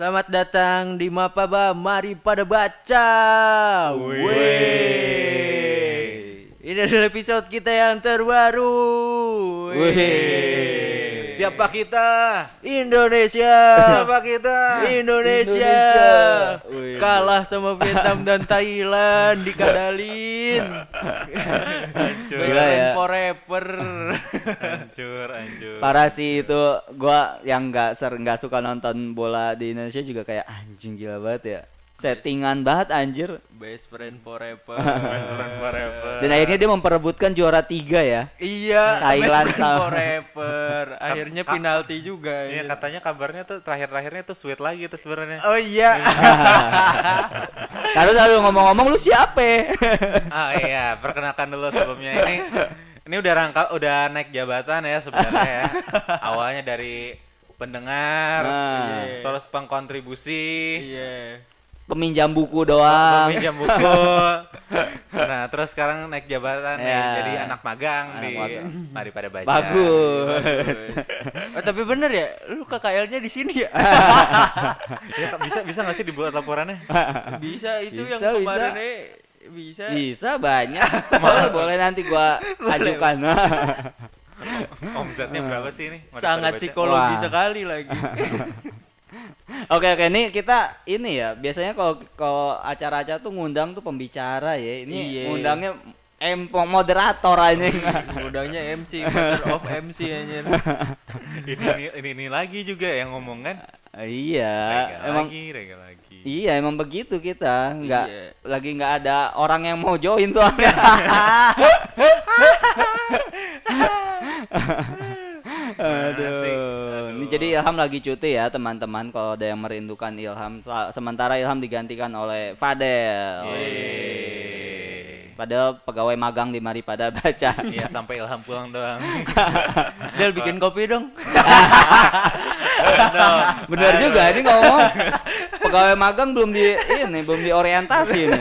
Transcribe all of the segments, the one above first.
Selamat datang di Mapaba, mari pada baca. Wih. Ini adalah episode kita yang terbaru. Wih. Siapa kita? Indonesia. Siapa kita? Indonesia. Indonesia. Kalah sama Vietnam dan Thailand dikadalin. Hancur. Best Gila friend ya. forever. Hancur, hancur. Parah sih itu gua yang nggak ser nggak suka nonton bola di Indonesia juga kayak anjing gila banget ya. Settingan banget anjir. Best friend forever. Best friend forever. Dan akhirnya dia memperebutkan juara tiga ya. Iya, Thailand best friend forever. Akhirnya penalti juga. Iya ini. katanya kabarnya tuh terakhir-terakhirnya tuh sweet lagi tuh sebenarnya. Oh iya. Kalau lalu ngomong-ngomong lu siapa? Ah iya, perkenalkan dulu sebelumnya ini ini udah rangka udah naik jabatan ya sebenarnya ya. Awalnya dari pendengar, Nah. Terus pengkontribusi, Iya. Peminjam buku doang. peminjam buku. Nah, terus sekarang naik jabatan nih, Ya. jadi anak magang Anak di magang. Mari pada baca. Bagus. Oh, tapi bener ya, lu KKL-nya di sini ya? Ya, bisa bisa nggak sih dibuat laporannya? bisa itu yang Bisa, kemarin bisa. eh, bisa. Bisa banyak. boleh, boleh nanti gua ajukan. Omsetnya berapa sih ini? Mari Sangat psikologi sekali lagi. Oke oke ini kita ini ya biasanya kalau kalau acara-acara tuh ngundang tuh pembicara ya ini Iya. ngundangnya em moderator aja Udangnya MC, master of MC anjir. ini, ini, ini, ini lagi juga yang ngomong kan? iya Rega emang lagi, rega lagi. iya emang begitu kita nggak Iya. lagi nggak ada orang yang mau join soalnya Asik. Aduh. Ini jadi Ilham lagi cuti ya teman-teman kalau ada yang merindukan Ilham sementara Ilham digantikan oleh Fadel. Yeay. Padahal pegawai magang di Mari pada baca. Iya sampai Ilham pulang doang. Del bikin kopi dong. Bener juga ini ngomong pegawai magang belum di ini belum diorientasi ini.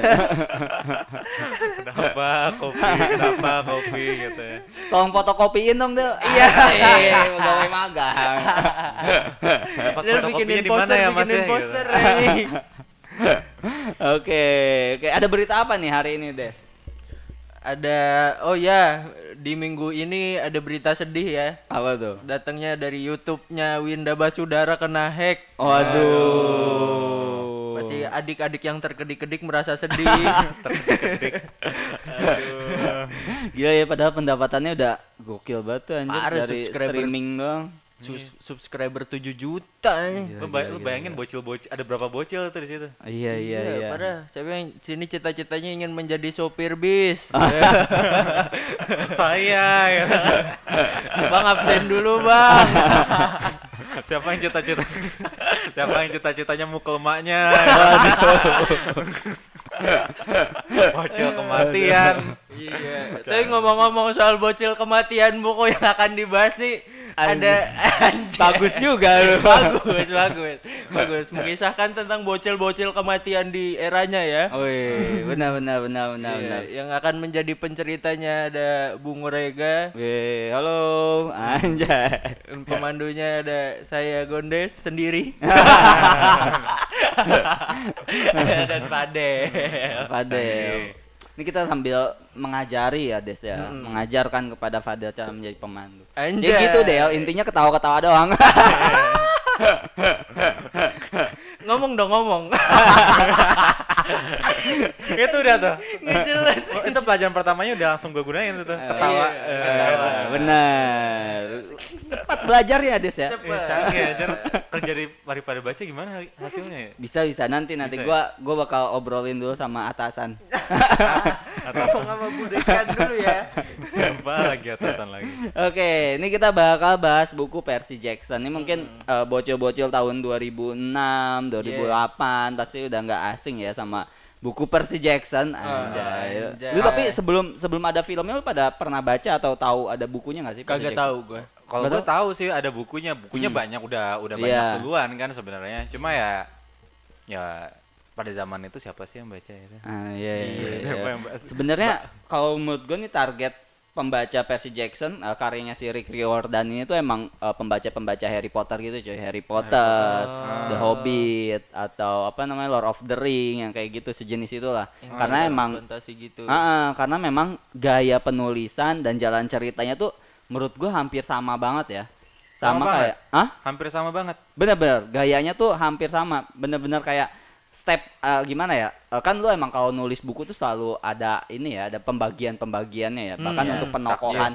Kenapa kopi? Kenapa kopi gitu ya? Tolong fotokopiin dong Del. Iya, pegawai magang. Dapat bikinin di mana poster, ya Mas bikinin ya? poster. Gitu. Oke, oke. Ada berita apa nih hari ini, Des? Ada oh ya, di minggu ini ada berita sedih ya. Apa tuh? Datangnya dari YouTube-nya Winda Basudara kena hack. Waduh. Pasti adik-adik yang terkedik-kedik merasa sedih. Aduh. Gila ya padahal pendapatannya udah gokil banget tuh anjir Parah, dari subscriber. streaming doang. Sus- subscriber 7 juta. anjing. Lu, bay- lu bayangin bocil-bocil ada berapa bocil tuh di situ? Iya iya iya. Parah. Siapa yang sini cita-citanya ingin menjadi sopir bis. Saya gitu. bang absen dulu bang. Siapa yang cita-cita Siapa yang cita-citanya mukul emaknya? Bocil kematian. iya. Tapi ngomong-ngomong soal bocil kematian buku yang akan dibahas nih ada anjing. Bagus juga lu. bagus, bagus, bagus. Mengisahkan tentang bocil-bocil kematian di eranya ya. Wih, benar benar benar benar Iya, benar. yang akan menjadi penceritanya ada Bung Rega, Wih, halo anjay. pemandunya ada saya Gondes sendiri. dan Fadel. Fadel. Ini kita sambil mengajari ya Des ya, mengajarkan kepada Fadel cara menjadi pemandu. Anjay. Jadi gitu Del, intinya ketawa-ketawa doang. Ngomong dong ngomong. itu udah tuh. Nggak jelas. Oh, itu pelajaran pertamanya udah langsung gue gunain itu tuh. Iya, Ketawa. Eh, ketawa. Belajar ya Des ya. eh, canggih aja. Kerja di baca gimana hasilnya ya? Bisa bisa nanti nanti Bisa ya? gua gua bakal obrolin dulu sama atasan. Ngomong sama budekan dulu ya. Siapa lagi atasan lagi? Oke, ini kita bakal bahas buku Percy Jackson. Ini mungkin eh, bocil-bocil tahun 2006, 2008 pasti udah nggak asing ya sama buku Percy Jackson. Anjay. anjay. Lu tapi sebelum sebelum ada filmnya lu pada pernah baca atau tahu ada bukunya nggak sih? Percy Kagak tahu gue. Kalau gue tahu sih ada bukunya, bukunya banyak udah udah banyak Iya. duluan kan sebenarnya. Cuma ya ya pada zaman itu siapa sih yang baca itu? Ah, iya, iya, iya. Siapa yang bahas? Sebenarnya kalau menurut gue nih target pembaca Percy Jackson uh, karyanya si Rick Riordan ini tuh emang uh, pembaca-pembaca Harry Potter gitu coy Harry Potter, The Hobbit atau apa namanya Lord of the Ring yang kayak gitu sejenis itulah. Karena Fantasi- emang fantasi gitu. Ah, ah, karena memang gaya penulisan dan jalan ceritanya tuh menurut gua hampir sama banget ya. Sama sama, kayak ah Hampir sama banget. bener-bener gayanya tuh hampir sama. Bener-bener kayak step eh, gimana ya? Eh, kan lu emang kalau nulis buku tuh selalu ada ini ya ada pembagian-pembagiannya ya. Bahkan iya. untuk penokohan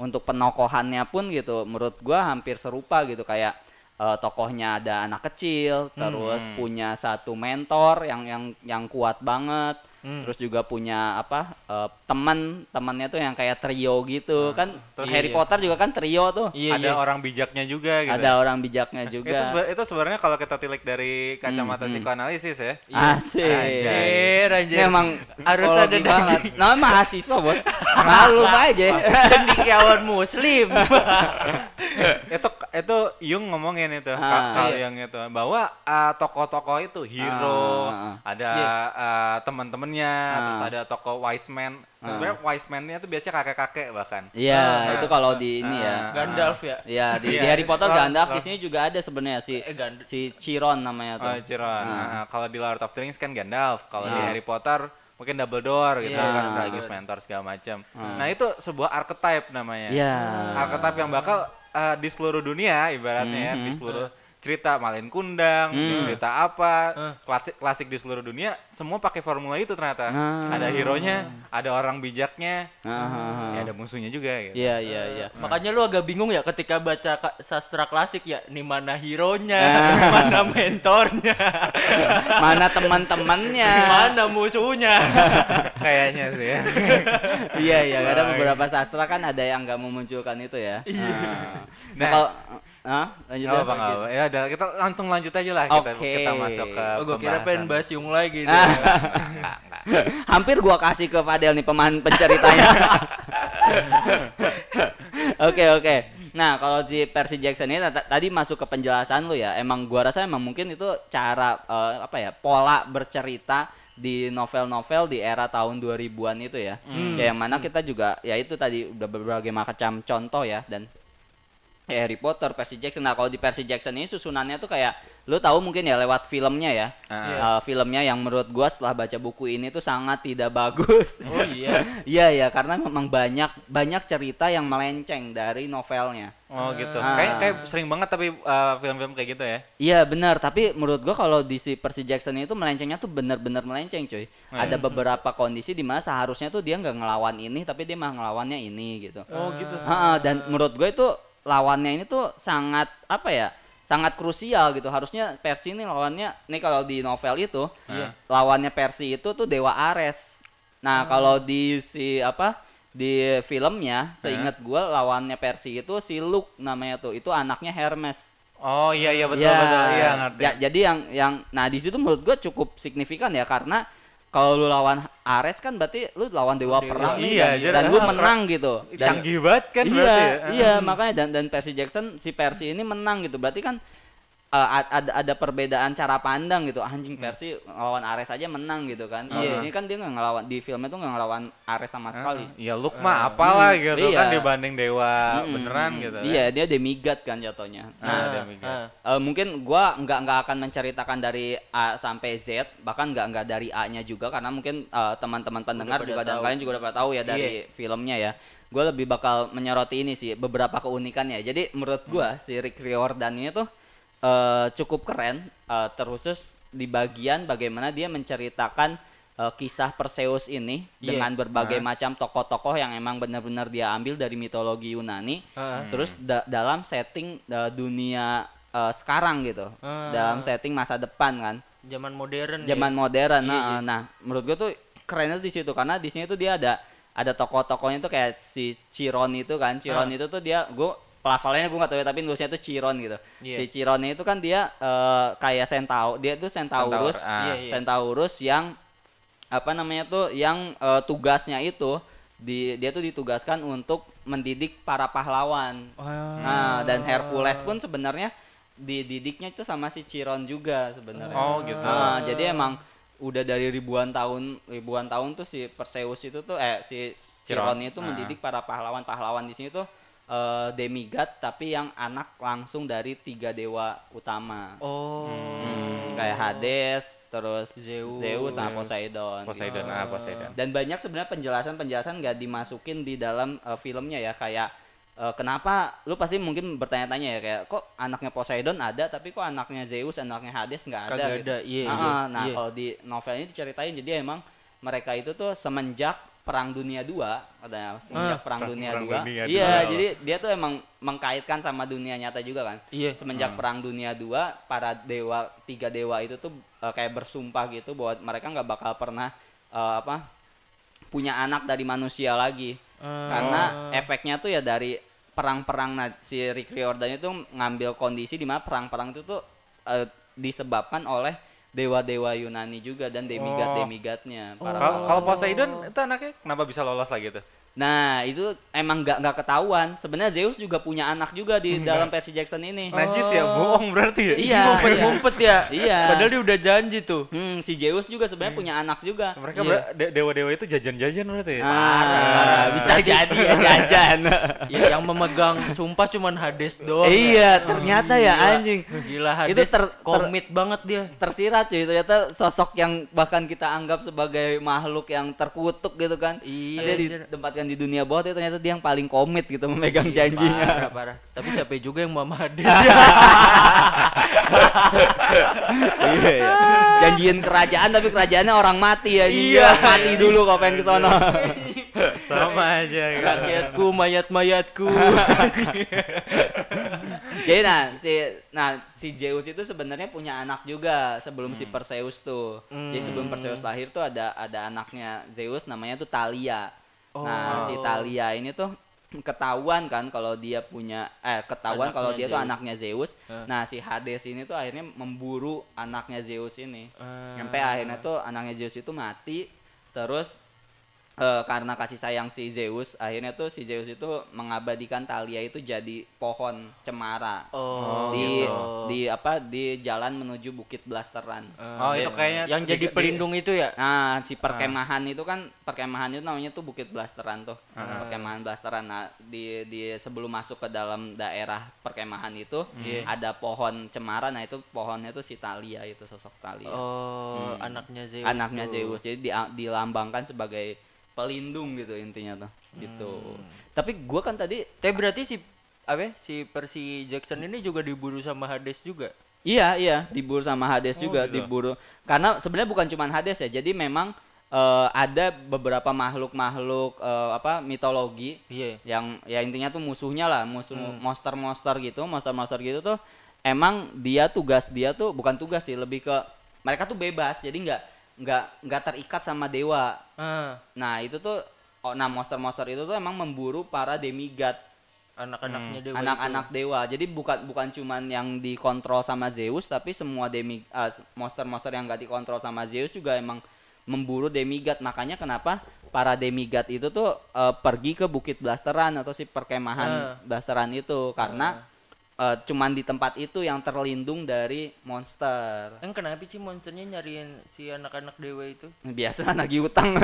untuk penokohannya pun gitu menurut gua hampir serupa gitu. Kayak eh, tokohnya ada anak kecil terus punya satu mentor yang yang yang kuat banget Hmm. terus juga punya apa eh, teman temannya tuh yang kayak trio gitu kan terus- Harry iya. Potter juga kan trio tuh Iya, ada iya. orang bijaknya juga gitu. ada orang bijaknya juga Itu, seba- itu sebenarnya kalau kita tilik dari kacamata Hmm, hmm. psikoanalisis ya. Asik. Anjir, anjir. Ini emang harus ada banget. Nah, mahasiswa, Bos. Malu aja. cendikiawan muslim. itu itu Jung ngomongin itu Ah. Ka- Carl Iya. Jung itu bahwa uh, tokoh-tokoh itu hero Ah, ah, ah. ada Iya. uh, teman-temannya Ah. terus ada tokoh wise man Ah. sebenarnya wise man-nya itu biasanya kakek-kakek bahkan Iya, Ah. itu kalau di ini ya. Ah. Gandalf ya. Iya, di, di Iya, Harry Potter Gandalf di sini juga ada sebenarnya si Eh Gandalf. si Chiron namanya tuh. oh Chiron Ah. Ah, kalau di Lord of the Rings kan Gandalf kalau di. Harry Potter mungkin Dumbledore gitu Iya, kan sekaligus mentor segala macam nah itu sebuah archetype namanya Iya. archetype yang bakal uh, di seluruh dunia ibaratnya ya, di Mhm. seluruh cerita Malin Kundang, Hmm. cerita apa, Eh. klasik, klasik di seluruh dunia, semua pakai formula itu ternyata. Ah. Ada hero-nya, ada orang bijaknya, ah. ya ada musuhnya juga gitu. Iya, iya, iya. Makanya lu agak bingung ya ketika baca ka- sastra klasik ya, nih mana hero-nya, Ah. mana mentornya, Mana teman-temannya? mana musuhnya. Kayaknya sih ya. iya, iya, ada beberapa sastra kan ada yang nggak memunculkan itu ya. Iya. Nah, Nah. kalau ah, lanjut ya. apa apa Ya udah kita langsung lanjut aja lah kita Oke. kita masuk ke Oh, gue kira pengen bahas Yung lagi. Ah. nih. Enggak, enggak. Hampir gua kasih ke Fadel nih pemain penceritanya. Oke oke. Nah kalau si Percy Jackson ini tadi masuk ke penjelasan lu ya. Emang gua rasa emang mungkin itu cara eh, apa ya pola bercerita di novel-novel di era tahun 2000-an itu ya. Ya yang mana kita juga ya itu tadi udah berbagai macam contoh ya dan ya Harry Potter, Percy Jackson. Nah, kalau di Percy Jackson ini susunannya tuh kayak lu tahu mungkin ya lewat filmnya ya. Ah. Eh, filmnya yang menurut gua setelah baca buku ini tuh sangat tidak bagus. Oh iya. Iya ya, karena memang banyak banyak cerita yang melenceng dari novelnya. Oh gitu. Ah. Kayak kayak sering banget tapi uh, film-film kayak gitu ya. Iya benar, tapi menurut gua kalau di si Percy Jackson itu melencengnya tuh benar-benar melenceng, cuy. Ada beberapa kondisi di mana seharusnya tuh dia nggak ngelawan ini, tapi dia malah ngelawannya ini gitu. Oh gitu. Ha-ha, dan menurut gue itu lawannya ini tuh sangat apa ya? Sangat krusial gitu. Harusnya Percy ini lawannya nih kalau di novel itu, Iya. lawannya Percy itu tuh Dewa Ares. Nah, kalau di si apa? Di filmnya, seingat gue lawannya Percy itu si Luke namanya tuh. Itu anaknya Hermes. Oh iya iya betul Ya, betul. Iya ngerti. ja- jadi yang yang nah di situ menurut gue cukup signifikan ya karena kalau lu lawan Ares kan berarti lu lawan dewa Dewa, perang nih iya, dan, dan lu menang gitu. Dan, Canggih banget kan iya, berarti ya. iya makanya dan dan Percy Jackson si Percy ini menang gitu. Berarti kan eh, a- ada ada perbedaan cara pandang gitu. Anjing Percy lawan Ares aja menang gitu kan. Kalau Iya. di sini kan dia nggak ngelawan di filmnya tuh nggak ngelawan Ares sama sekali. Iya Luke mah apalah Hmm, gitu kan iya. dibanding dewa Mm-mm, beneran mm-mm. gitu. Iya, dia demigod kan jatuhnya. Nah, Ah, Ah, demikian. ah. Eh, mungkin gua nggak nggak akan menceritakan dari A sampai Z bahkan nggak nggak dari A-nya juga karena mungkin eh, teman-teman pendengar pada juga dan kalian juga udah pada tahu ya dari filmnya ya gue lebih bakal menyoroti ini sih beberapa keunikannya jadi menurut gua si Rick Riordan ini tuh eh, cukup keren eh, terusus di bagian bagaimana dia menceritakan eh, kisah Perseus ini Iya. dengan berbagai macam tokoh-tokoh yang emang benar-benar dia ambil dari mitologi Yunani Ah. terus da- dalam setting eh, dunia eh, sekarang gitu Ah. dalam setting masa depan kan Zaman modern. zaman ya. modern nah, iya. nah menurut gue tuh kerennya tuh di situ karena di sini tuh dia ada ada tokoh-tokohnya tuh kayak si Chiron itu kan Chiron Ah. itu tuh dia gue pelafalannya gue gak tahu ya tapi nulisnya tuh Chiron gitu Iya. si Chiron itu kan dia eh, kayak centaur dia tuh centaurus Centaur, ah. Iya, iya. centaurus yang apa namanya tuh yang eh, tugasnya itu di dia tuh ditugaskan untuk mendidik para pahlawan Nah, dan Hercules pun sebenarnya dididiknya itu sama si Chiron juga sebenarnya. Oh, gitu. Nah, jadi emang udah dari ribuan tahun ribuan tahun tuh si Perseus itu tuh eh si Chiron, Chiron. itu Ah. mendidik para pahlawan-pahlawan di sini tuh eh, demigod tapi yang anak langsung dari tiga dewa utama. Oh. Hmm, kayak Hades, terus Zeus. Zeus sama Poseidon. Poseidon, gitu. ah Poseidon. Dan banyak sebenarnya penjelasan-penjelasan nggak dimasukin di dalam eh, filmnya ya kayak eh, kenapa lu pasti mungkin bertanya-tanya ya kayak kok anaknya Poseidon ada tapi kok anaknya Zeus, anaknya Hades nggak ada. Kagak gitu. ada, iya, Ah, iya, ah, Nah iya. kalau di novel ini diceritain jadi emang mereka itu tuh semenjak Perang Dunia II katanya semenjak Perang, Perang- Dunia II. Iya, jadi dia tuh emang mengkaitkan sama dunia nyata juga kan. Iya. Semenjak Perang Dunia II, para dewa tiga dewa itu tuh eh, kayak bersumpah gitu bahwa mereka nggak bakal pernah eh, apa punya anak dari manusia lagi. Ah. Karena efeknya tuh ya dari perang-perang nah, si Rick Riordan itu ngambil kondisi di mana perang-perang itu tuh eh, disebabkan oleh dewa-dewa Yunani juga dan demigod-demigodnya. para Kalau kalau Poseidon itu anaknya kenapa bisa lolos lagi tuh? Nah, itu emang nggak nggak ketahuan. Sebenarnya Zeus juga punya anak juga di dalam versi Jackson ini. Najis ya, bohong berarti ya? Iya, Ngumpet-ngumpet ya. Iya. Padahal dia udah janji tuh. Hmm, si Zeus juga sebenarnya punya anak juga. Mereka Iya. ber- de- dewa-dewa itu jajan-jajan berarti ya? Ah, bisa jadi ya jajan. Ya yang memegang sumpah cuman Hades doang. iya, ternyata ya Gila. anjing. Gila Hades Itu ter- ter- komit banget dia. Tersirat cuy, ternyata sosok yang bahkan kita anggap sebagai makhluk yang terkutuk gitu kan. Iya, Dia anjir. Ditempatkan di dunia bawah tapi ternyata dia yang paling komit gitu memegang janjinya. Parah, parah. Tapi siapa juga yang Mama Hades? iya, iya. Janjiin kerajaan tapi kerajaannya orang mati ya. Iya. mati dulu kau pengen ke sono. Sama aja. kan. Rakyatku, mayat-mayatku. Jadi nah si nah si Zeus itu sebenarnya punya anak juga sebelum si Perseus tuh. Jadi sebelum Perseus lahir tuh ada ada anaknya Zeus namanya tuh Thalia. Nah, si Thalia ini tuh ketahuan kan kalau dia punya eh ketahuan kalau dia tuh Zeus. anaknya Zeus. Hah. Nah, si Hades ini tuh akhirnya memburu anaknya Zeus ini. Ah. Sampai akhirnya tuh anaknya Zeus itu mati terus eh, karena kasih sayang si Zeus, akhirnya tuh si Zeus itu mengabadikan Thalia itu jadi pohon cemara Oh, di gitu. di apa di jalan menuju Bukit Blasteran. Oh, itu kayaknya yang di- jadi di- pelindung itu ya? Nah, si perkemahan itu kan perkemahan itu namanya tuh Bukit Blasteran tuh. Ah. Perkemahan Blasteran. Nah, di di sebelum masuk ke dalam daerah perkemahan itu Iya. ada pohon cemara. Nah, itu pohonnya tuh si Thalia itu sosok Thalia. Oh, Hmm. anaknya Zeus. Anaknya tuh. Zeus. Jadi di- dilambangkan sebagai pelindung gitu intinya tuh. Gitu. Hmm. Tapi gua kan tadi Tapi berarti si apa si Percy Jackson ini juga diburu sama Hades juga. Iya, iya, diburu sama Hades Oh, juga, gitu. diburu. Karena sebenarnya bukan cuma Hades ya. Jadi memang eh, ada beberapa makhluk-makhluk eh, apa mitologi Iya. yang ya intinya tuh musuhnya lah, musuh Hmm. monster-monster gitu, monster-monster gitu tuh emang dia tugas dia tuh bukan tugas sih, lebih ke mereka tuh bebas. Jadi nggak nggak nggak terikat sama dewa. Ah, Nah, itu tuh oh, nah monster-monster itu tuh emang memburu para demigod anak-anaknya dewa anak-anak dewa. Jadi bukan bukan cuman yang dikontrol sama Zeus, tapi semua demi ah, monster-monster yang gak dikontrol sama Zeus juga emang memburu demigod. Makanya kenapa para demigod itu tuh eh, pergi ke Bukit Blasteran atau si perkemahan Ah. Blasteran itu karena eh, cuman di tempat itu yang terlindung dari monster. Kan kenapa sih monsternya nyariin si anak-anak dewa itu? Biasa nagih utang.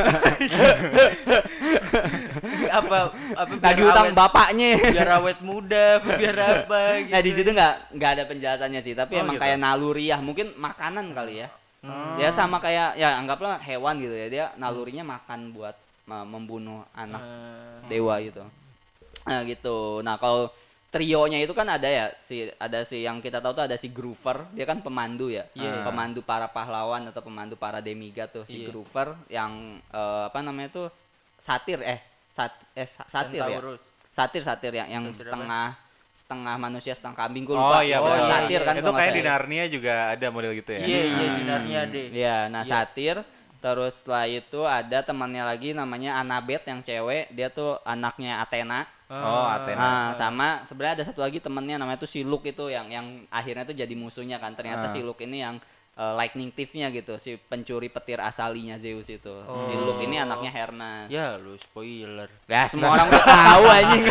apa apa nagih utang awet, bapaknya. biar awet muda, biar apa gitu. Nah di situ nggak nggak ada penjelasannya sih, tapi Oh, emang gitu. kayak naluriah, mungkin makanan kali ya. Hmm. Ya sama kayak ya anggaplah hewan gitu ya, dia nalurinya makan buat uh, membunuh anak Ah, dewa gitu. Nah gitu. Nah kalau trionya itu kan ada ya si ada si yang kita tahu tuh ada si Groover, dia kan pemandu ya, Iya. pemandu para pahlawan atau pemandu para demigod tuh si Iya. Groover yang eh, apa namanya tuh satir eh sat eh sa- satir ya Centaurus. satir satir yang yang Satir apa? setengah setengah manusia setengah kambing gue Oh lupa iya, Oh, iya, satir iya. kan Itu kayak di ya. Narnia juga ada model gitu ya. Iya, iya Hmm. di Narnia deh. Iya, nah Iya. satir terus setelah itu ada temannya lagi namanya Annabeth yang cewek dia tuh anaknya Athena Oh, Athena. nah sama sebenarnya ada satu lagi temennya namanya tuh si Luke itu yang yang akhirnya tuh jadi musuhnya kan ternyata Ah. si Luke ini yang uh, lightning thief-nya gitu si pencuri petir asalinya Zeus itu si Oh. Luke ini anaknya Hermes Ya lu spoiler. Ya semua orang udah tahu anjing.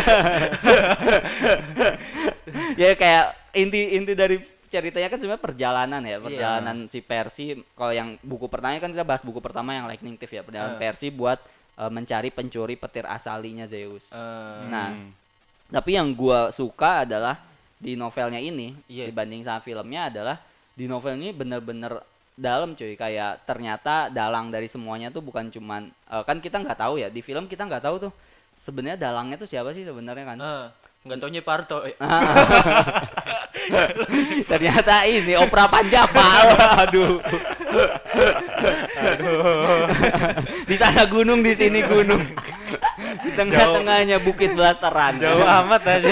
ya kayak inti inti dari ceritanya kan sebenarnya perjalanan ya, perjalanan si Percy. Kalau yang buku pertama kan kita bahas buku pertama yang Lightning Thief ya, perjalanan Ah. Percy buat eh, mencari pencuri petir asalinya Zeus. Eh, Nah, tapi yang gua suka adalah di novelnya ini Iya. dibanding sama filmnya adalah di novel ini bener-bener dalam cuy kayak ternyata dalang dari semuanya tuh bukan cuman eh, kan kita nggak tahu ya di film kita nggak tahu tuh sebenarnya dalangnya tuh siapa sih sebenarnya kan nggak taunya Parto. eh. ternyata ini opera Panjapal aduh di sana gunung di sini gunung. Di tengah-tengahnya bukit belasteran Jauh amat aja.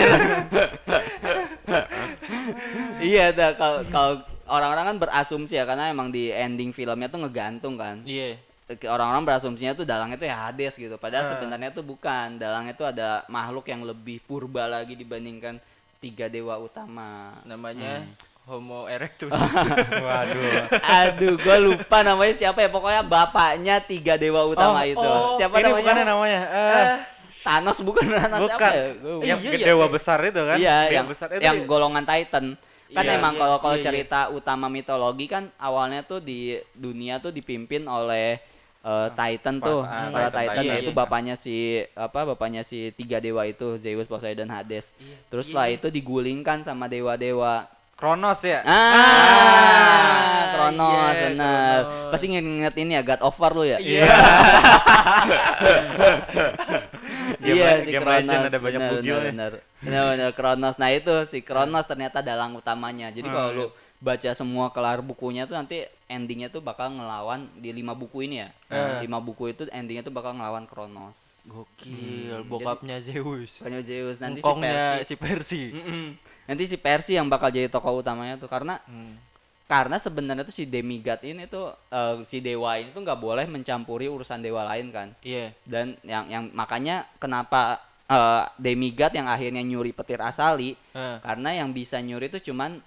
iya dah. Kalau kalau orang-orang kan berasumsi ya karena emang di ending filmnya tuh ngegantung kan. Iya. Ke- orang-orang berasumsinya tuh dalangnya tuh ya Hades gitu. Padahal Ah. sebenarnya tuh bukan. Dalangnya tuh ada makhluk yang lebih purba lagi dibandingkan tiga dewa utama. Namanya Homo erectus. Waduh. aduh gua lupa namanya siapa ya pokoknya bapaknya tiga dewa utama Oh, itu oh, siapa Ini namanya bukannya namanya? Eh, Eh, Thanos bukan Thanos bukan. siapa ya Gua Yang Iya, iya, dewa iya. besar itu kan? Iya, Dewa yang besar itu yang dia- golongan Titan. Kan Iya, emang iya, kalau kalau iya, iya. cerita utama mitologi kan awalnya tuh di dunia tuh dipimpin oleh eh, Titan tuh, ah, para Titan, Titan, Titan. yaitu Iya, iya. bapaknya si apa bapaknya si tiga dewa itu Zeus, Poseidon, Hades. Iya, Terus iya, iya. itu digulingkan sama dewa-dewa. Kronos ya? Ah, Kronos iya, bener. Kronos. Pasti nginget ini ya God of War lu ya? Iya. Game iya Le- si Game Kronos. Legend ada banyak bener, ya. Bener, bener, Kronos. Nah itu si Kronos ternyata dalang utamanya. Jadi Ah, kalau iya. lu baca semua kelar bukunya tuh nanti endingnya tuh bakal ngelawan di lima buku ini ya. Ah. Lima buku itu endingnya tuh bakal ngelawan Kronos. Gokil, bokapnya Zeus. Bukannya Zeus nanti si Persi. si Persi. Nanti si Persi yang bakal jadi tokoh utamanya tuh karena Hmm. karena sebenarnya tuh si demigod ini tuh eh, si dewa ini tuh nggak boleh mencampuri urusan dewa lain kan. Iya. dan yang yang makanya kenapa eh, demigod yang akhirnya nyuri petir asali Eh. karena yang bisa nyuri itu cuman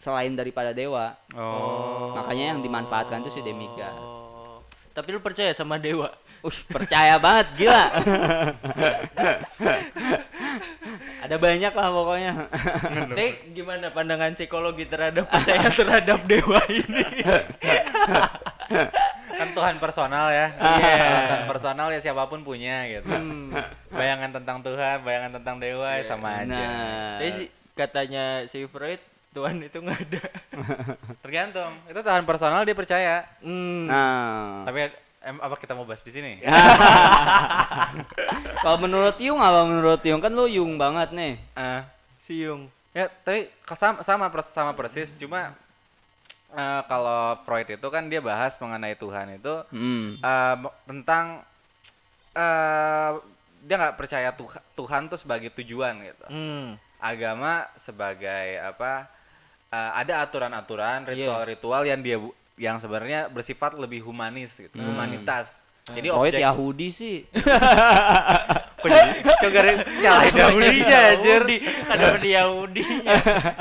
selain daripada dewa Oh. makanya yang dimanfaatkan itu si demigod Oh. Tapi lu percaya sama dewa? Ush, percaya banget gila ada banyak lah pokoknya Tapi gimana pandangan psikologi terhadap percaya terhadap dewa ini? kan Tuhan personal ya. Iya. Tuhan personal ya siapa pun punya gitu. Hmm. Bayangan tentang Tuhan, bayangan tentang dewa ya sama aja. nah Tapi si, katanya si Freud Tuhan itu nggak ada. Tergantung. Itu Tuhan personal dia percaya. Hmm. nah Tapi em, apa kita mau bahas di sini? kalau menurut Yung apa menurut Yung kan lu Yung banget nih Eh, Siung. ya tapi sama sama pers- sama persis cuma eh, kalau Freud itu kan dia bahas mengenai Tuhan itu hmm. mo- tentang eh dia nggak percaya Tuh- Tuhan tuh sebagai tujuan gitu. Hmm. Agama sebagai apa? Eh, ada aturan-aturan, Iya. ritual-ritual yang dia yang sebenarnya bersifat lebih humanis gitu, Hmm. humanitas. Jadi Freud objek Yahudi sih Kok jadi kok gara nyalahin Yahudinya anjir. Yahudi. Ada di Yahudi.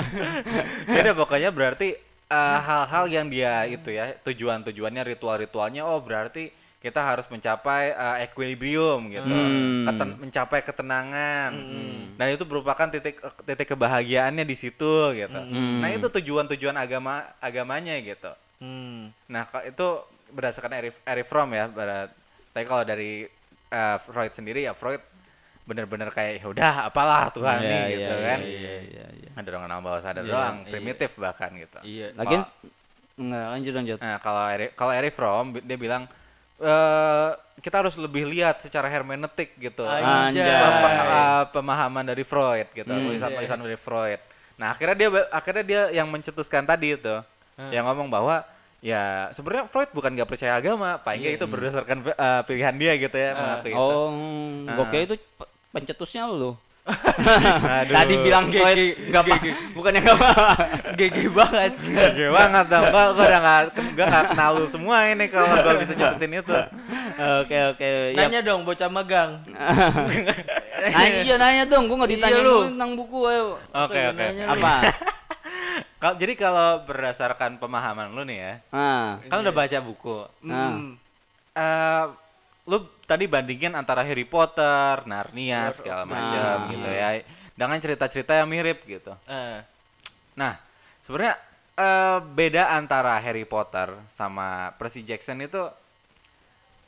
Beda pokoknya berarti eh, hal-hal yang dia itu ya tujuan-tujuannya ritual-ritualnya oh berarti kita harus mencapai eh, equilibrium gitu Hmm. Keten- mencapai ketenangan Hmm. dan itu merupakan titik titik kebahagiaannya di situ gitu Hmm. nah itu tujuan-tujuan agama agamanya gitu Hmm. nah itu berdasarkan Eric, Eric Fromm ya berat tapi kalau dari eh, Freud sendiri ya Freud bener-bener kayak ya udah apalah Tuhan Iya, nih iya, gitu iya, kan iya, iya, iya. ada dorongan alam bawah sadar Iya, doang iya. primitif bahkan gitu Iya. Lagian Kalau- enggak lanjut lanjut. nah kalau Eric kalau Eric Fromm dia bilang eh kita harus lebih lihat secara hermeneutik gitu Anjay. Pem- eh, pemahaman dari Freud gitu Hmm. tulisan-tulisan dari Freud nah akhirnya dia akhirnya dia yang mencetuskan tadi itu Hmm. yang ngomong bahwa ya sebenarnya Freud bukan nggak percaya agama paling nggak Iya. itu berdasarkan eh, pilihan dia gitu ya Ah. mengakui itu Oh, kira itu pe- pencetusnya lu. Aduh. Tadi bilang GG, enggak apa, bukannya enggak apa. GG banget. Gede banget dong, gua, gua udah gak, gua gak kenal lu semua ini kalau gua bisa nyebutin itu Oke oke. Ya, Nanya dong bocah magang. nanya, iya nanya dong, gue nggak Iya, ditanya lu. lu tentang buku ayo. Oke oke? Apa? Kal- Jadi kalau berdasarkan pemahaman lu nih ya Ah, Kan udah baca buku Nah. Hmm. eh Lu tadi bandingin antara Harry Potter, Narnia, segala macam Nah. gitu ya Dengan cerita-cerita yang mirip gitu Eh. Nah sebenarnya eh, beda antara Harry Potter sama Percy Jackson itu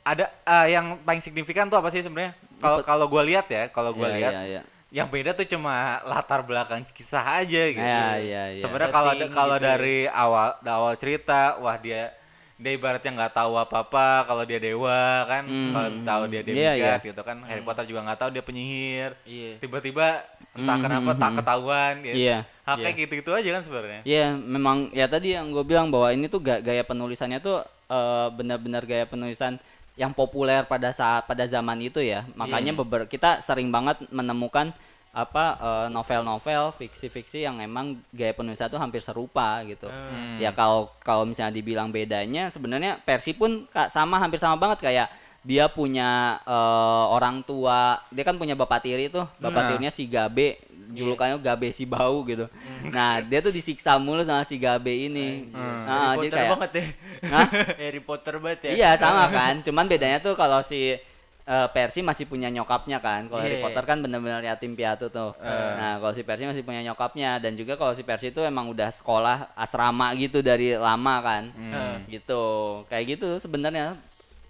ada eh, yang paling signifikan tuh apa sih sebenarnya? Kalau kalau gue lihat ya, kalau gue Iya, lihat iya, iya. yang beda tuh cuma latar belakang kisah aja gitu. Iya, iya, iya. Sebenarnya kalau kalau gitu ya. dari awal awal cerita, wah dia dia ibaratnya nggak tahu apa-apa kalau dia dewa kan, Hmm. kalau tahu dia Iya, demigod iya. gitu kan. Harry Potter juga nggak tahu dia penyihir. Iya. Tiba-tiba entah Hmm, kenapa hmm, tak hmm. ketahuan gitu. Iya. Hal kayak Iya. gitu-gitu aja kan sebenarnya. Iya, memang ya tadi yang gue bilang bahwa ini tuh ga- gaya penulisannya tuh eh, benar-benar gaya penulisan yang populer pada saat pada zaman itu ya. Makanya beber kita sering banget menemukan apa eh, novel-novel fiksi-fiksi yang emang gaya penulisan tuh hampir serupa gitu. Hmm. Ya kalau kalau misalnya dibilang bedanya sebenarnya versi pun sama hampir sama banget kayak dia punya eh, orang tua, dia kan punya bapak tiri tuh, bapak Nah. tirinya si Gabe, julukannya Gabe si bau gitu. Nah, dia tuh disiksa mulu sama si Gabe ini. Nah, Harry jadi Potter kayak banget ya. Hah? Harry Potter banget ya. Iya, sama kan. Cuman bedanya tuh kalau si eh, Percy masih punya nyokapnya kan. Kalau Harry Iya. Potter kan bener-bener yatim piatu tuh. Nah, kalau si Percy masih punya nyokapnya dan juga kalau si Percy itu emang udah sekolah asrama gitu dari lama kan. Hmm. Gitu. Kayak gitu sebenarnya.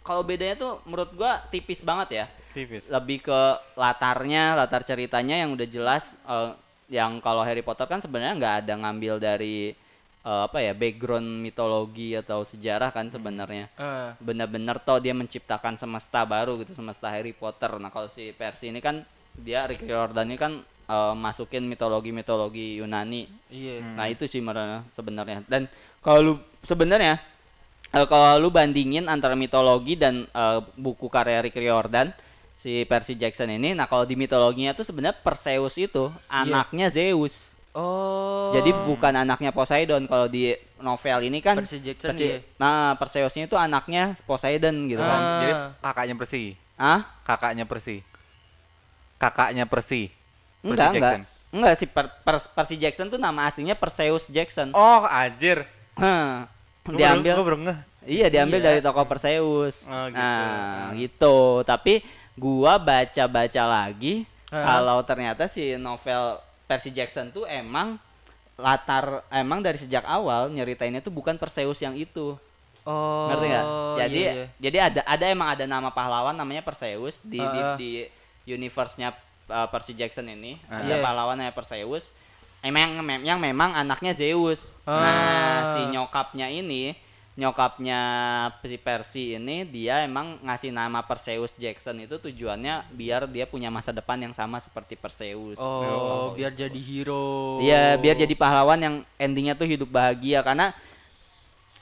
Kalau bedanya tuh menurut gua tipis banget ya. Tipis. Lebih ke latarnya, latar ceritanya yang udah jelas eh, yang kalau Harry Potter kan sebenarnya nggak ada ngambil dari eh, apa ya background mitologi atau sejarah kan sebenarnya. Eh, benar-benar toh dia menciptakan semesta baru gitu semesta Harry Potter. Nah kalau si Percy ini kan dia Rick Riordan ini kan eh, masukin mitologi-mitologi Yunani. Iya. nah itu sih sebenarnya. Dan kalau lu sebenarnya eh, kalau lu bandingin antara mitologi dan eh, buku karya Rick Riordan si Percy Jackson ini nah kalau di mitologinya tuh sebenarnya Perseus itu anaknya Zeus Oh. jadi bukan anaknya Poseidon kalau di novel ini kan Percy Jackson Persi- iya. nah Perseusnya itu anaknya Poseidon gitu kan Ah. Jadi kakaknya Percy. ah Kakaknya Percy. Kakaknya Percy. Percy enggak enggak Jackson. enggak si Per- Per- Percy Jackson tuh nama aslinya Perseus Jackson Oh, anjir. Gua diambil baru- gua iya diambil Iya. dari tokoh Perseus Oh, gitu. nah gitu tapi gua baca-baca lagi Ah. kalau ternyata si novel Percy Jackson tuh emang latar emang dari sejak awal nyeritainnya tuh bukan Perseus yang itu Oh. ngerti nggak? Jadi iya, iya. jadi ada ada emang ada nama pahlawan namanya Perseus di di, Ah, ah. di universe-nya uh, Percy Jackson ini Ah. ada Iya. pahlawan namanya Perseus. Emang yang memang anaknya Zeus. Ah. Nah, si nyokapnya ini nyokapnya si Percy ini dia emang ngasih nama Perseus Jackson itu tujuannya biar dia punya masa depan yang sama seperti Perseus. Oh, biar jadi hero. Iya, biar jadi pahlawan yang endingnya tuh hidup bahagia karena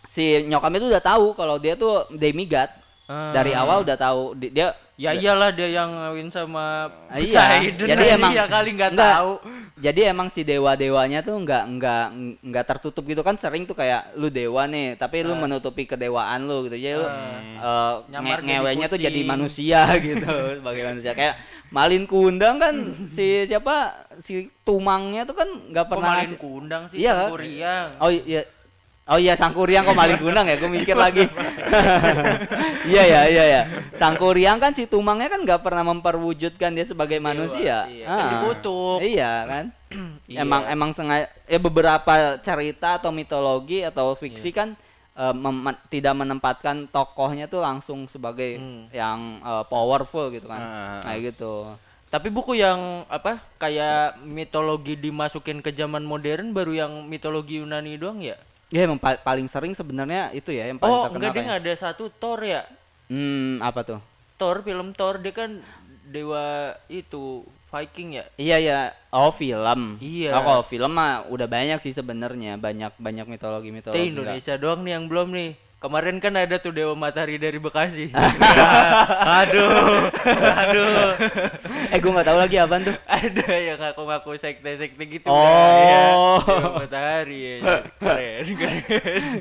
si nyokapnya tuh udah tahu kalau dia tuh demigod. Ah. Dari awal udah tahu di- dia Ya iyalah dia yang ngawin sama Ah, iya. Poseidon. Jadi emang- ya kali nggak enggak. tahu. jadi emang si dewa-dewanya tuh nggak nggak nggak tertutup gitu kan sering tuh kayak lu dewa nih tapi lu menutupi kedewaan lu gitu jadi lu Ah. eh, Nyamar nge- ngewenya tuh jadi manusia gitu sebagai manusia kayak Malin Kundang kan si siapa si Tumangnya tuh kan nggak pernah malin ngasih- kundang sih Iya, kan? Sangkuriang. Oh iya. Oh iya Sangkuriang kok Malin Kundang ya? Gue mikir lagi. iya ya, iya ya. Sangkuriang kan si Tumangnya kan nggak pernah memperwujudkan dia sebagai manusia. iya. Kan Ah. dikutuk. Iya kan? Iya. Emang emang sengaja ya beberapa cerita atau mitologi atau Iya. fiksi kan eh, mem- tidak menempatkan tokohnya tuh langsung sebagai Hmm. yang eh, powerful gitu kan. Ah. Kayak gitu. Tapi buku yang apa kayak mitologi dimasukin ke zaman modern baru yang mitologi Yunani doang ya? Ya emang pa- paling sering sebenarnya itu ya yang paling Oh, terkenal. enggak dia kayak- ada satu Thor ya. Hmm, apa tuh? Thor film Thor dia kan dewa itu Viking ya. Iya ya, oh film. Iya. Oh, kalau film mah udah banyak sih sebenarnya, banyak banyak mitologi mitologi. Indonesia doang nih yang belum nih. Kemarin kan ada tuh Dewa Matahari dari Bekasi. Aduh. Aduh. Eh gue nggak tahu lagi apaan tuh. ada yang ngaku-ngaku sekte-sekte gitu. Oh. kan, ya. Dewa Matahari ya. Keren, keren.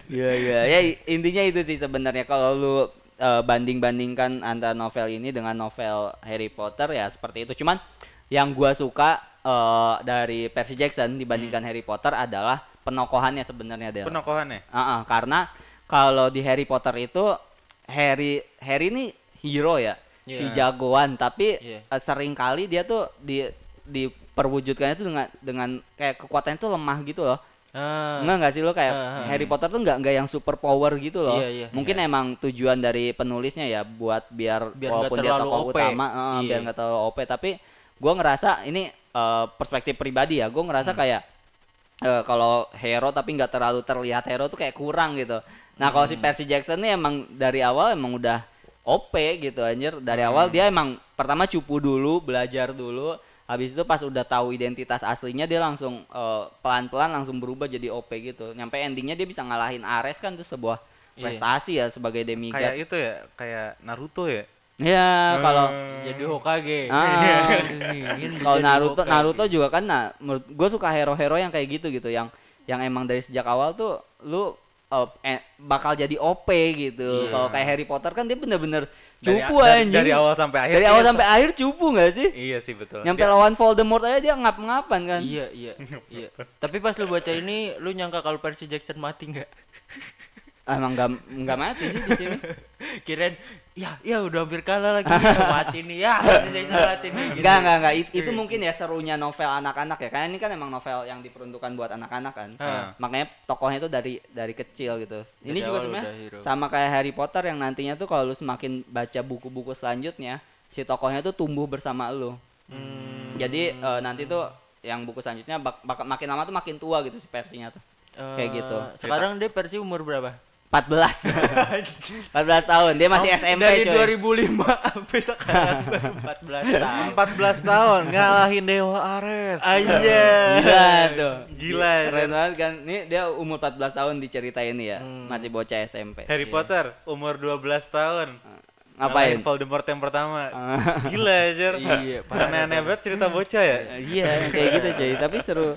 Iya iya. Ya intinya itu sih sebenarnya kalau lu eh, banding-bandingkan antara novel ini dengan novel Harry Potter ya seperti itu. Cuman yang gua suka eh, dari Percy Jackson dibandingkan Harry Potter adalah penokohannya sebenarnya Del. Penokohannya. Ah, ah, karena kalau di Harry Potter itu Harry Harry ini hero ya, si Iya. jagoan, tapi Iya. eh, sering kali dia tuh di diperwujudkannya itu dengan dengan kayak kekuatannya tuh lemah gitu loh. Ah. Enggak enggak sih lo kayak Ah, ah. Harry Potter tuh enggak enggak yang super power gitu loh. Iya, iya. Mungkin emang tujuan dari penulisnya ya buat biar, Biar walaupun dia tokoh OP. utama Iya. biar nggak terlalu OP tapi gua ngerasa ini eh, perspektif pribadi ya. Gua Hmm. ngerasa kayak eh, kalau hero tapi nggak terlalu terlihat hero tuh kayak kurang gitu. Nah, kalau si Hmm. Percy Jackson nih emang dari awal emang udah OP gitu anjir. Dari awal Hmm. dia emang pertama cupu dulu, belajar dulu. Habis itu pas udah tahu identitas aslinya dia langsung eh, pelan-pelan langsung berubah jadi OP gitu. Nyampe endingnya dia bisa ngalahin Ares kan itu sebuah Iya. prestasi ya sebagai Kayak demigod. itu ya, kayak Naruto ya. Ya, kalau Jadi Hokage. Ah. Ingin kalau menjadi Naruto Hokage. Naruto juga kan nah menurut gue suka hero-hero yang kayak gitu gitu yang yang emang dari sejak awal tuh lu uh, eh, bakal jadi OP gitu. Iya. Kalau kayak Harry Potter kan dia bener-bener cupu dari- anjing. dari awal sampai akhir Dari awal tuh- sampai akhir cupu nggak sih? Iya sih betul. Nyampe Dia- lawan Voldemort aja dia ngap-ngapan kan. Iya, iya, iya. Tapi pas lu baca ini, lu nyangka kalau Percy Jackson mati nggak? Ah, emang nggak nggak mati sih di sini. Kirain, ya, ya udah hampir kalah lagi, mati nih, ya, Percy Jackson mati nih. Gitu. Enggak, enggak, enggak. It- itu mungkin ya serunya novel anak-anak ya. Karena ini kan emang novel yang diperuntukkan buat anak-anak kan. Ah. Makanya tokohnya itu dari dari kecil gitu. Ini Dari juga awal sebenarnya sama kayak Harry Potter yang nantinya tuh kalau lu semakin baca buku-buku selanjutnya, si tokohnya tuh tumbuh bersama lu. Hmm, Jadi eh, nanti tuh yang buku selanjutnya bak- bak- makin lama tuh makin tua gitu si versinya tuh. kayak eh, gitu. Sekarang dia Percy umur berapa? 14. 14 tahun. Dia masih Oh, SMP Dari coy. 2005 sampai sekarang baru 14 tahun. 14 tahun ngalahin Dewa Ares. Anjay. Gila tuh. Gila. Keren banget kan. Ini dia umur 14 tahun diceritain ya. Hmm. Masih bocah SMP. Harry Potter umur 12 tahun. Ngapain? Ngalahin Voldemort yang pertama. Gila aja. Iya, Aneh-aneh banget cerita bocah ya. Iya, kayak gitu cuy. Tapi seru.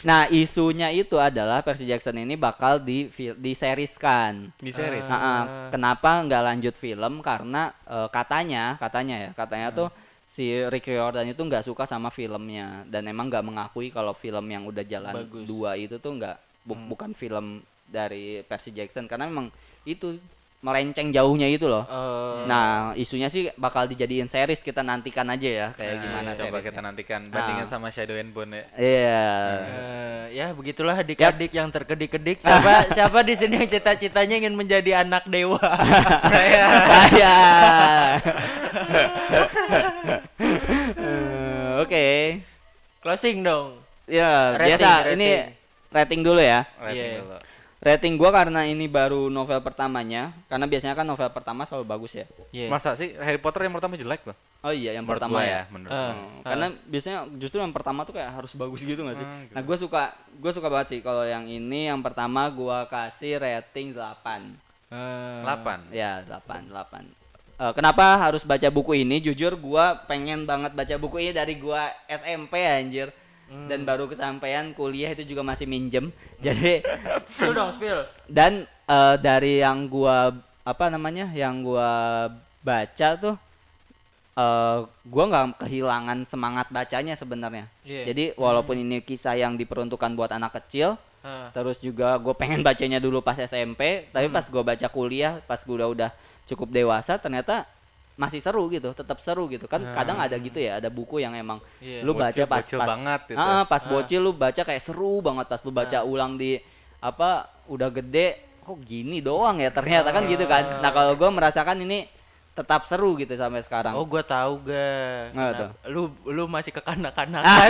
Nah, isunya itu adalah Percy Jackson ini bakal di diseriskan. Di series. Nah, ah, kenapa nggak lanjut film? Karena eh, katanya, katanya ya, katanya tuh si Rick Riordan itu nggak suka sama filmnya dan emang nggak mengakui kalau film yang udah jalan Bagus. dua itu tuh nggak bu- bukan film dari Percy Jackson karena memang itu melenceng jauhnya itu loh. Eh, Nah, isunya sih bakal dijadiin series kita nantikan aja ya kayak Nah, gimana coba seriesnya. kita nantikan bandingin Ah. sama Shadow and Bone ya. Iya. eh, ya begitulah adik-adik yang terkedik-kedik. Siapa siapa di sini yang cita-citanya ingin menjadi anak dewa? Saya. Eh, Oke. Closing dong. Ya, Rating, biasa rating. ini rating dulu ya. Rating Iya. dulu. Rating gua karena ini baru novel pertamanya, karena biasanya kan novel pertama selalu bagus ya. Iya. Masa sih Harry Potter yang pertama jelek loh? Oh iya, yang Menurut pertama gua ya. menurut gua. Hmm, Karena biasanya justru yang pertama tuh kayak harus bagus gitu gak sih? Hmm, gitu. Nah, gue suka gue suka banget sih kalau yang ini yang pertama gua kasih rating 8. Eh, 8. Ya, 8, 8. Eh, kenapa harus baca buku ini? Jujur gua pengen banget baca buku ini dari gua SMP anjir. Dan baru kesampaian kuliah itu juga masih minjem. Jadi Spill dong, spill. dan eh, dari yang gua apa namanya? Yang gua baca tuh eh gua nggak kehilangan semangat bacanya sebenarnya. Iya. Jadi walaupun ini kisah yang diperuntukkan buat anak kecil, Ah. terus juga gue pengen bacanya dulu pas SMP tapi pas gue baca kuliah pas gue udah udah cukup dewasa ternyata masih seru gitu tetap seru gitu. Kan kadang ada gitu ya ada buku yang emang Iya. lu baca Bocil- pas bocil pas banget gitu. Ah, pas bocil lu baca kayak seru banget pas lu baca ulang di apa udah gede kok gini doang ya ternyata kan gitu kan. Nah kalau gue merasakan ini tetap seru gitu sampai sekarang Oh, gua tahu ga. Nggak tuh? Lu lu masih kekanak-kanakan.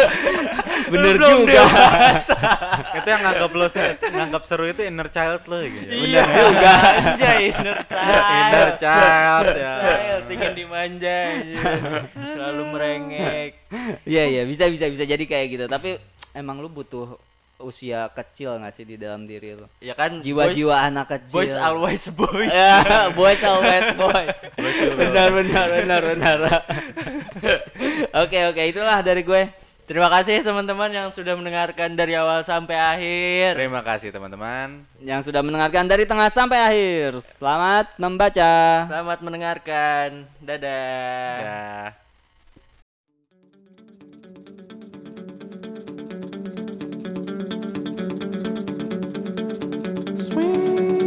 bener Lu juga dewasa. itu yang nganggap lo se- nganggap seru itu inner child lo gitu. Iya juga. Anjay, inner child. Inner child ya. Child ingin dimanja. Selalu merengek. Iya iya bisa bisa bisa jadi kayak gitu tapi emang lu butuh usia kecil nggak sih di dalam diri lu Ya kan jiwa-jiwa anak kecil boys, always boys. ya boys always boys benar benar benar benar oke oke itulah dari gue Terima kasih teman-teman yang sudah mendengarkan dari awal sampai akhir. Terima kasih teman-teman. yang sudah mendengarkan dari tengah sampai akhir selamat membaca Selamat mendengarkan. Dadah. Ya. when